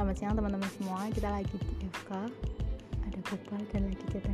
selamat siang teman-teman semua. Kita lagi di FK. Ada Gopal dan lagi kita.